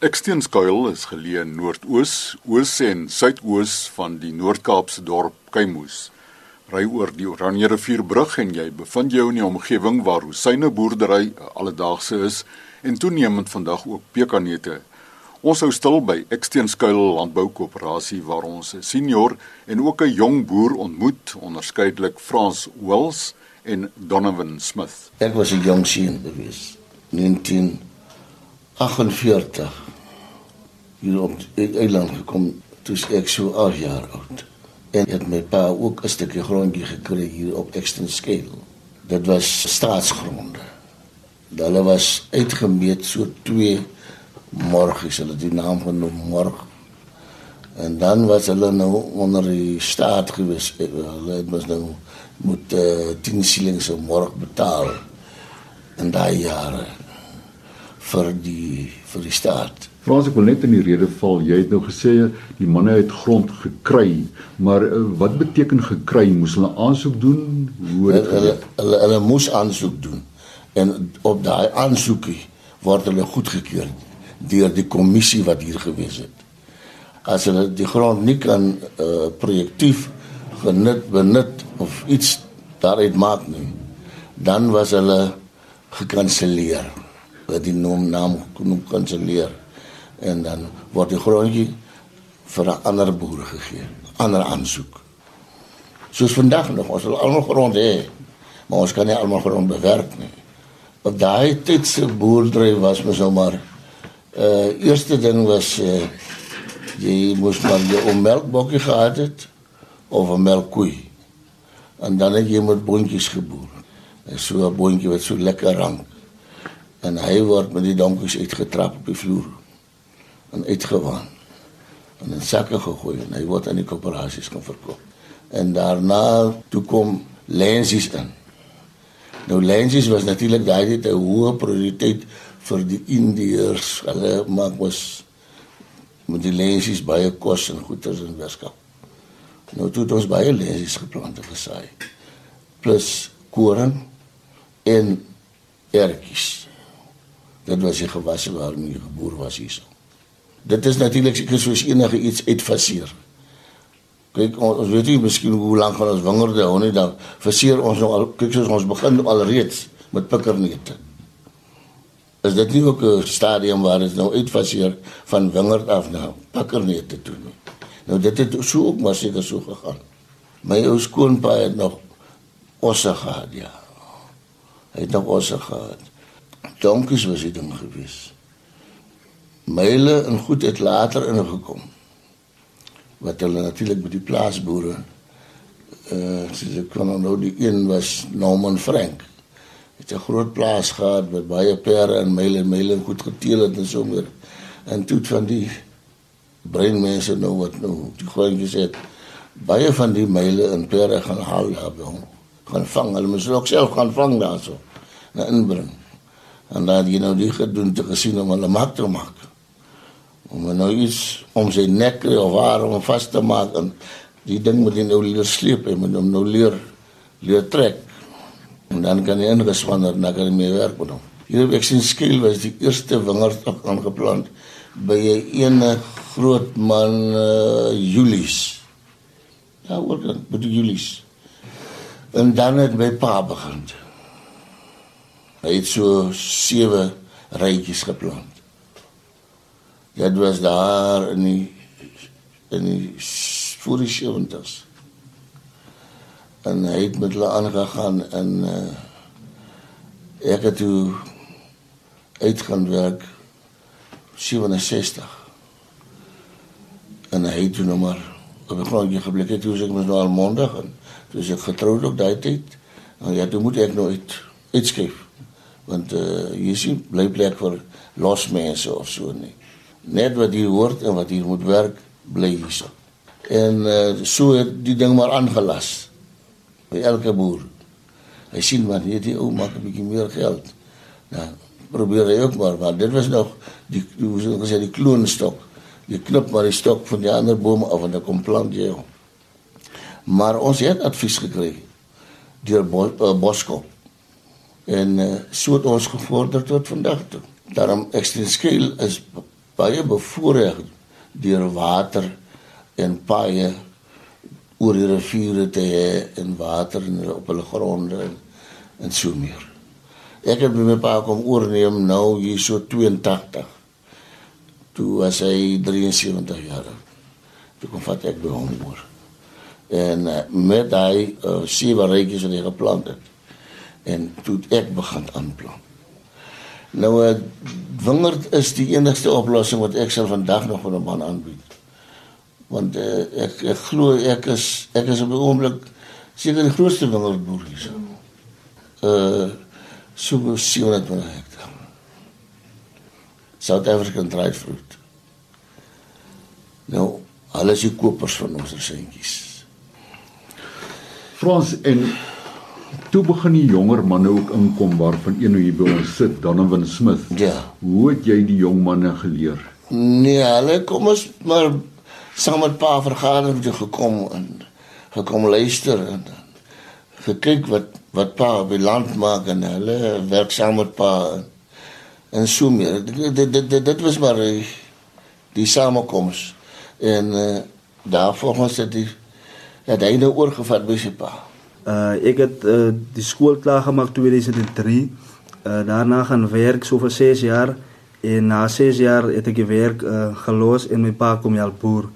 Eksteenskuil is geleë noordoos, oos en suidoos van die Noord-Kaapse dorp Keimoes. Ry oor die Oranje rivierbrug en jy bevind jou in die omgewing waar hosyne boerdery alledaagse is en toenemend vandag ook pekanneute. Ons hou stil by Eksteenskuil Landboukoöperasie waar ons 'n senior en ook 'n jong boer ontmoet, onderskeidelik Frans Wells en Donovan Smith. Ek was 'n jong seun gewees. 1948 hier op die eiland gekom toe ek so 8 jaar oud. En het my pa ook 'n stukkie grondjie gekry hier op Exton Scale. Dit was staatsgronde. Hulle was uitgemeet so 2 morgies, hulle die naam genoem morg. En dan was hulle nou onder die staat gewees. Hulle het mos nou moet uh, 10 shillings 'n morg betaal in daai jare vir die vir die staat. Frans ek wil net in die rede val. Jy het nou gesê die manne het grond gekry, maar uh, wat beteken gekry? Moes hulle aansoek doen? Hoe het hulle hulle hulle moes aansoek doen. En op daai aansoekie word hulle goedgekeur deur die kommissie wat hier gewees het. As hulle die grond nie kan uh, projektief genut benut of iets daaruit maak nie, dan was hulle gekanselleer. Wat die naam naam kon kanselleer en dan word die grondjie vir 'n ander boer gegee, ander aansoek. Soos vandag nog, ons wil almal grond hê, maar ons kan nie almal grond bewerk nie. Op daai tyd se boerdery was mos nou maar uh eerste ding was uh jy moes maar jy 'n melkbokkie gehad het of 'n melkkoe. En dan het jy met boontjies geboer. So 'n boontjie wat so lekker rank. En hy word met die donkies uitgetrap op die vloer en uitgewaan en in sakke gegooi en hy word aan die koöperasies gaan verkoop. En daarna toe kom lensies in. Nou lensies was natuurlik daai dit 'n hoë prioriteit vir die Indiërs. Hulle maak mos met die lensies baie kos en goeder in Weskaap. Nou toe het ons baie lensies geplant en gesaai. Plus koring en ertjies. Dit was die gewasse waarmee geboor was hierso. Dit is natuurlik seker soos enige iets uitfaseer. Kyk ons, ons weet nie miskien hoe lank gaan ons wingerde hou nie dan faseer ons nou al kyk soos ons begin al reeds met pikkerneute. Is dit nie ook 'n stadium waar dit nou uitfaseer van wingerd af na pikkerneute toe nie? Nou dit het so ook maar seker so gegaan. My ou skoonpa het nog osse gehad, ja. Hy het nog osse gehad. Donkies was dit ding geweest myle en goed het later ingekom. Wat hulle natuurlik met die plaasboere eh uh, ek kon nou die een was Norman Frank. Het 'n groot plaas gehad met baie perde en myle en myle goed geteel het en so meer. En toe van die breinmense nou wat nou die groentjies het baie van die myle en perde gaan haal daar by hom. Gaan vang, hulle moes ook self gaan vang daarso. Na inbring. En dan jy nou die gedoen te gesien om hulle mak te maak om nou iets om sy nek of waar om vas te maak en die ding moet jy nou leer sleep en moet hom nou leer leer trek. En dan kan jy ingespan dat na kan mee werk met hom. Hier ek sien skiel was die eerste wingerd aangeplant by 'n ene groot man uh, Julius ja wat dan by Julius en dan het my pa begin. Hy het so sewe rytjies geplant Dit was daar in die in die voor die 70s. En hy het met hulle aangegaan en uh, ek het toe uitgaan werk 67. En hy het toe nog maar op 'n grondjie geblik het toe ek mos nou al maandag en dus ek getroud ook daai tyd. En ja, toe moet ek nou uit uitskryf. Want uh, jy sien bly plek vir los mense of so nie net wat hier hoort en wat hier moet werk bly hierso. En uh, so het die ding maar aangelas by elke boer. Hy sien maar hier die ou maak 'n bietjie meer geld. Nou probeer hy ook maar, maar dit was nog die hoe sou ek sê die kloonstok. Jy knip maar die stok van die ander bome af en dan kom plant jy hom. Maar ons het advies gekry deur Bos, uh, Boskop. En uh, so het ons gevorder tot vandag toe. Daarom ekstreem skill is baie bevoordeel deur water en paaie oor die riviere te hê en water in op hulle gronde en, en so meer. Ek het my pa kom oorneem nou hier so 82. Toe was hy 73 jaar. Toe kom vat ek by hom oor. En uh, met hy uh, sewe reetjies wat hy geplant het. En toe ek begin aanplant. Nou 'n eh, wingerd is die enigste oplossing wat ek sal vandag nog vir 'n man aanbied want uh, ek ek glo ek is ek is op die oomblik seker die grootste wingerdboer hier. Uh so 700 hektaar. South African dried fruit. Nou, alles die kopers van ons resentjies. Frans en toe begin die jonger manne ook inkom waarvan een hier by ons sit, Donovan Smith. Ja. Hoe het jy die jong manne geleer? Nee, hulle kom ons maar saam met pa vergadering toe gekom en gekom luister en gekyk wat wat pa op die land maak en hulle werk saam met pa en, en so meer. Dit dit dit, dit was maar die, die samekoms en uh, daar volgens het die het hy nou oorgevat by sy pa. Uh ek het uh, die skool klaar gemaak 2003. Uh daarna gaan werk so vir 6 jaar en na 6 jaar het ek gewerk uh, gelos en my pa kom al boer.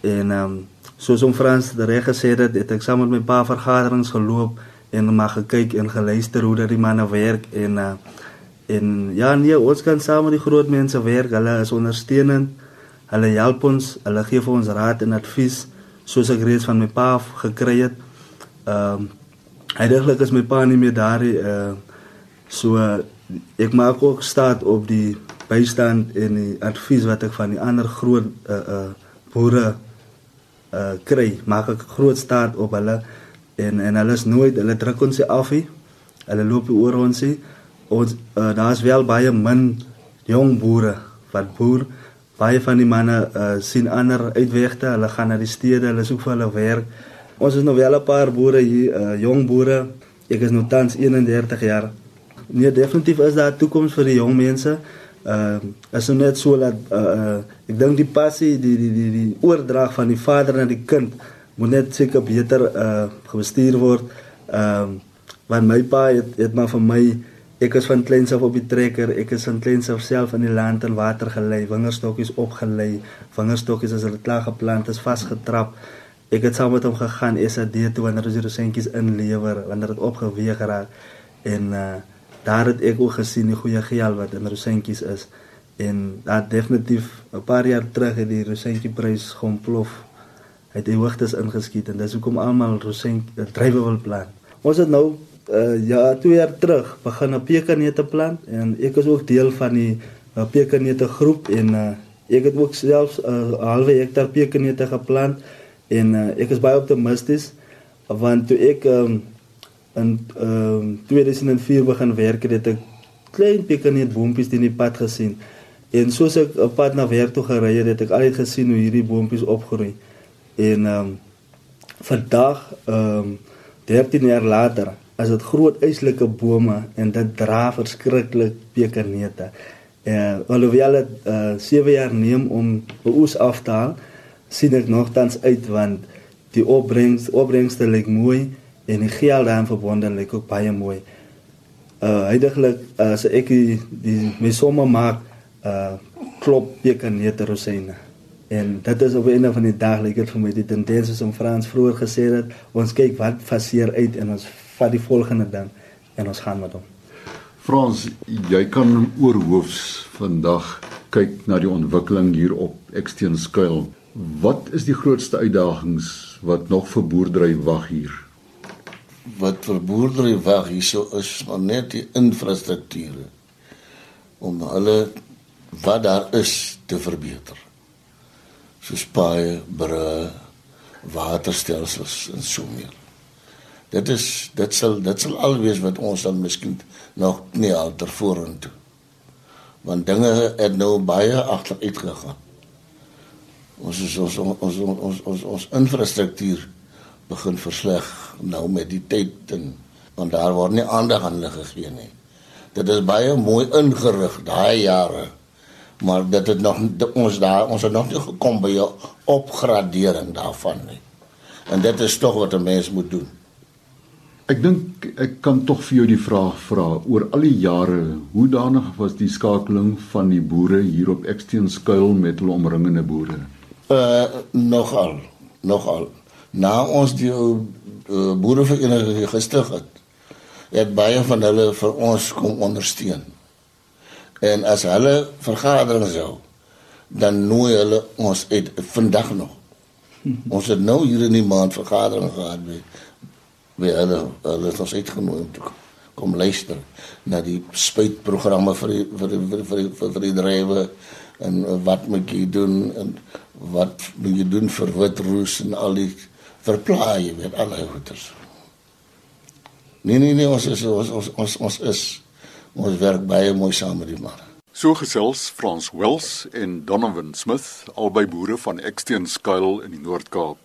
En ehm um, soos om Frans reg gesê het, het ek saam met my pa vergaderings geloop en maar gekyk en geluister hoe dat die manne werk en uh, en ja nee, ons kan saam met die groot mense werk. Hulle is ondersteunend. Hulle help ons, hulle gee vir ons raad en advies soos ek reeds van my pa gekry het. Ehm um, Eigenlijk is mijn pa niet meer daar. Uh, so, uh, ik maak ook staat op die bijstand en die advies wat ik van die andere groot uh, uh, boeren uh kry, maak ek groot staat op hulle en en hulle is nooit hulle druk ons af nie. Hulle loop oor ons nie. Ons uh, daar's wel baie min jong boere wat boer. Baie van die manne uh sien ander uitwegte. Hulle gaan na die stede, hulle soek vir hulle werk. Ons is nog wel 'n paar boere hier, uh jong boere. Ek is nou tans 31 jaar. Nee, definitief is daar toekoms vir die jong mense uh is nou net so dat uh, uh ek dink die passie die die die die oordrag van die vader na die kind moet net seker beter uh gebestuur word. Ehm uh, want my pa het het maar vir my ek is van kleins af op die trekker, ek is van kleins af self in die land en water gelei, wingerstokkies opgelei, wingerstokkies as hulle klaar geplant is vasgetrap. Ek het saam met hom gegaan SAD toe wanneer ons die rosentjies inlewer, wanneer dit opgeweeg geraak en uh daar het ek ook gesien die goeie geel wat in rosentjies is. En dat definitief 'n paar jaar terug het die rosentjieprys geontplof het die hoogtes ingeskiet en dis hoekom almal rosent drywe wil plant. Ons het nou uh, ja 2 jaar terug begin 'n pekanneute plant en ek is ook deel van die uh, pekanneute groep en uh, ek het ook self 'n uh, halwe hektaar pekanneute geplant en uh, ek is baie optimisties want toe ek um, in ehm um, 2004 begin werk het ek klein pekanneet boontjies in die pad gesien. En soos ek op pad na werk toe gery het, het ek al gesien hoe hierdie boontjies opgroei. En ehm um, vandag ehm um, 13 jaar later as dit groot eislike bome en dit dra verskriklik pekanneete. Eh uh, alhoewel dit eh uh, 7 jaar neem om oes af te haal, sien ek nogtans uit want die opbrengs opbrengste lyk mooi en die geel daarin verbonde lyk ook baie mooi. Uh heidaglik as ek die, die my somme maak uh klop pekanneute rosine. En dit is op 'n einde van die dag lyk dit vir my die tendens is om Frans vroeër gesê het ons kyk wat faseer uit en ons vat die volgende ding en ons gaan met hom. Frans, jy kan oorhoofs vandag kyk na die ontwikkeling hier op Eksteenskuil. Wat is die grootste uitdagings wat nog vir boerdery wag hier? wat vir boerdery wag hierso is maar net die infrastrukture om hulle wat daar is te verbeter. Soos paaie, brûe, waterstelsels en so meer. Dit is dit sal dit sal alwees wat ons dan miskien nog nie alter vorentoe. Want dinge het nou baie agteruit gegaan. Ons is ons ons ons ons ons, ons infrastruktuur begin versleg nou met die tyd en want daar word nie aandag aan hulle gegee nie. Dit is baie mooi ingerig daai jare Maar dit het nog ons daar ons het nog nie gekom by 'n opgradering daarvan nie. En dit is tog wat 'n mens moet doen. Ek dink ek kan tog vir jou die vraag vra oor al die jare, hoe danig was die skakeling van die boere hier op Eksteenskuil met hulle omringende boere? Uh nogal, nogal. Na ons die uh, boerevereniging gestig het, het baie van hulle vir ons kom ondersteun. En as hulle vergaderings hou, dan nooi hulle ons uit vandag nog. Ons het nou hier in die maand vergadering gehad by by hulle hulle het ons uitgenooi om te kom luister na die spuitprogramme vir die, vir die, vir die, vir die, vir, die drywe en wat moet jy doen en wat moet jy doen vir witroos en al die verplaai met alle goeders. Nee nee nee ons is ons ons ons, ons is ons werk baie mooi saam met die manne. So gesels Frans Wells en Donovan Smith, albei boere van Eksteenskuil in die Noord-Kaap.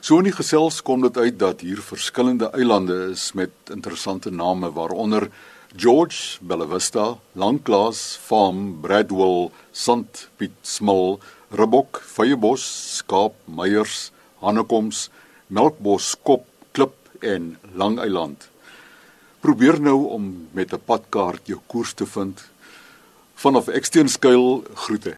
So in die gesels kom dit uit dat hier verskillende eilande is met interessante name waaronder George Bellavista, Langklaas, Farm, Bradwell, Sant Piet Smil, Rebok, Veyebos, Skaap, Meyers, Hannekoms, Melkbos, Kop, Klip en Langeiland. Probeer nou om met 'n padkaart jou koers te vind vanaf Eksteenskuil groete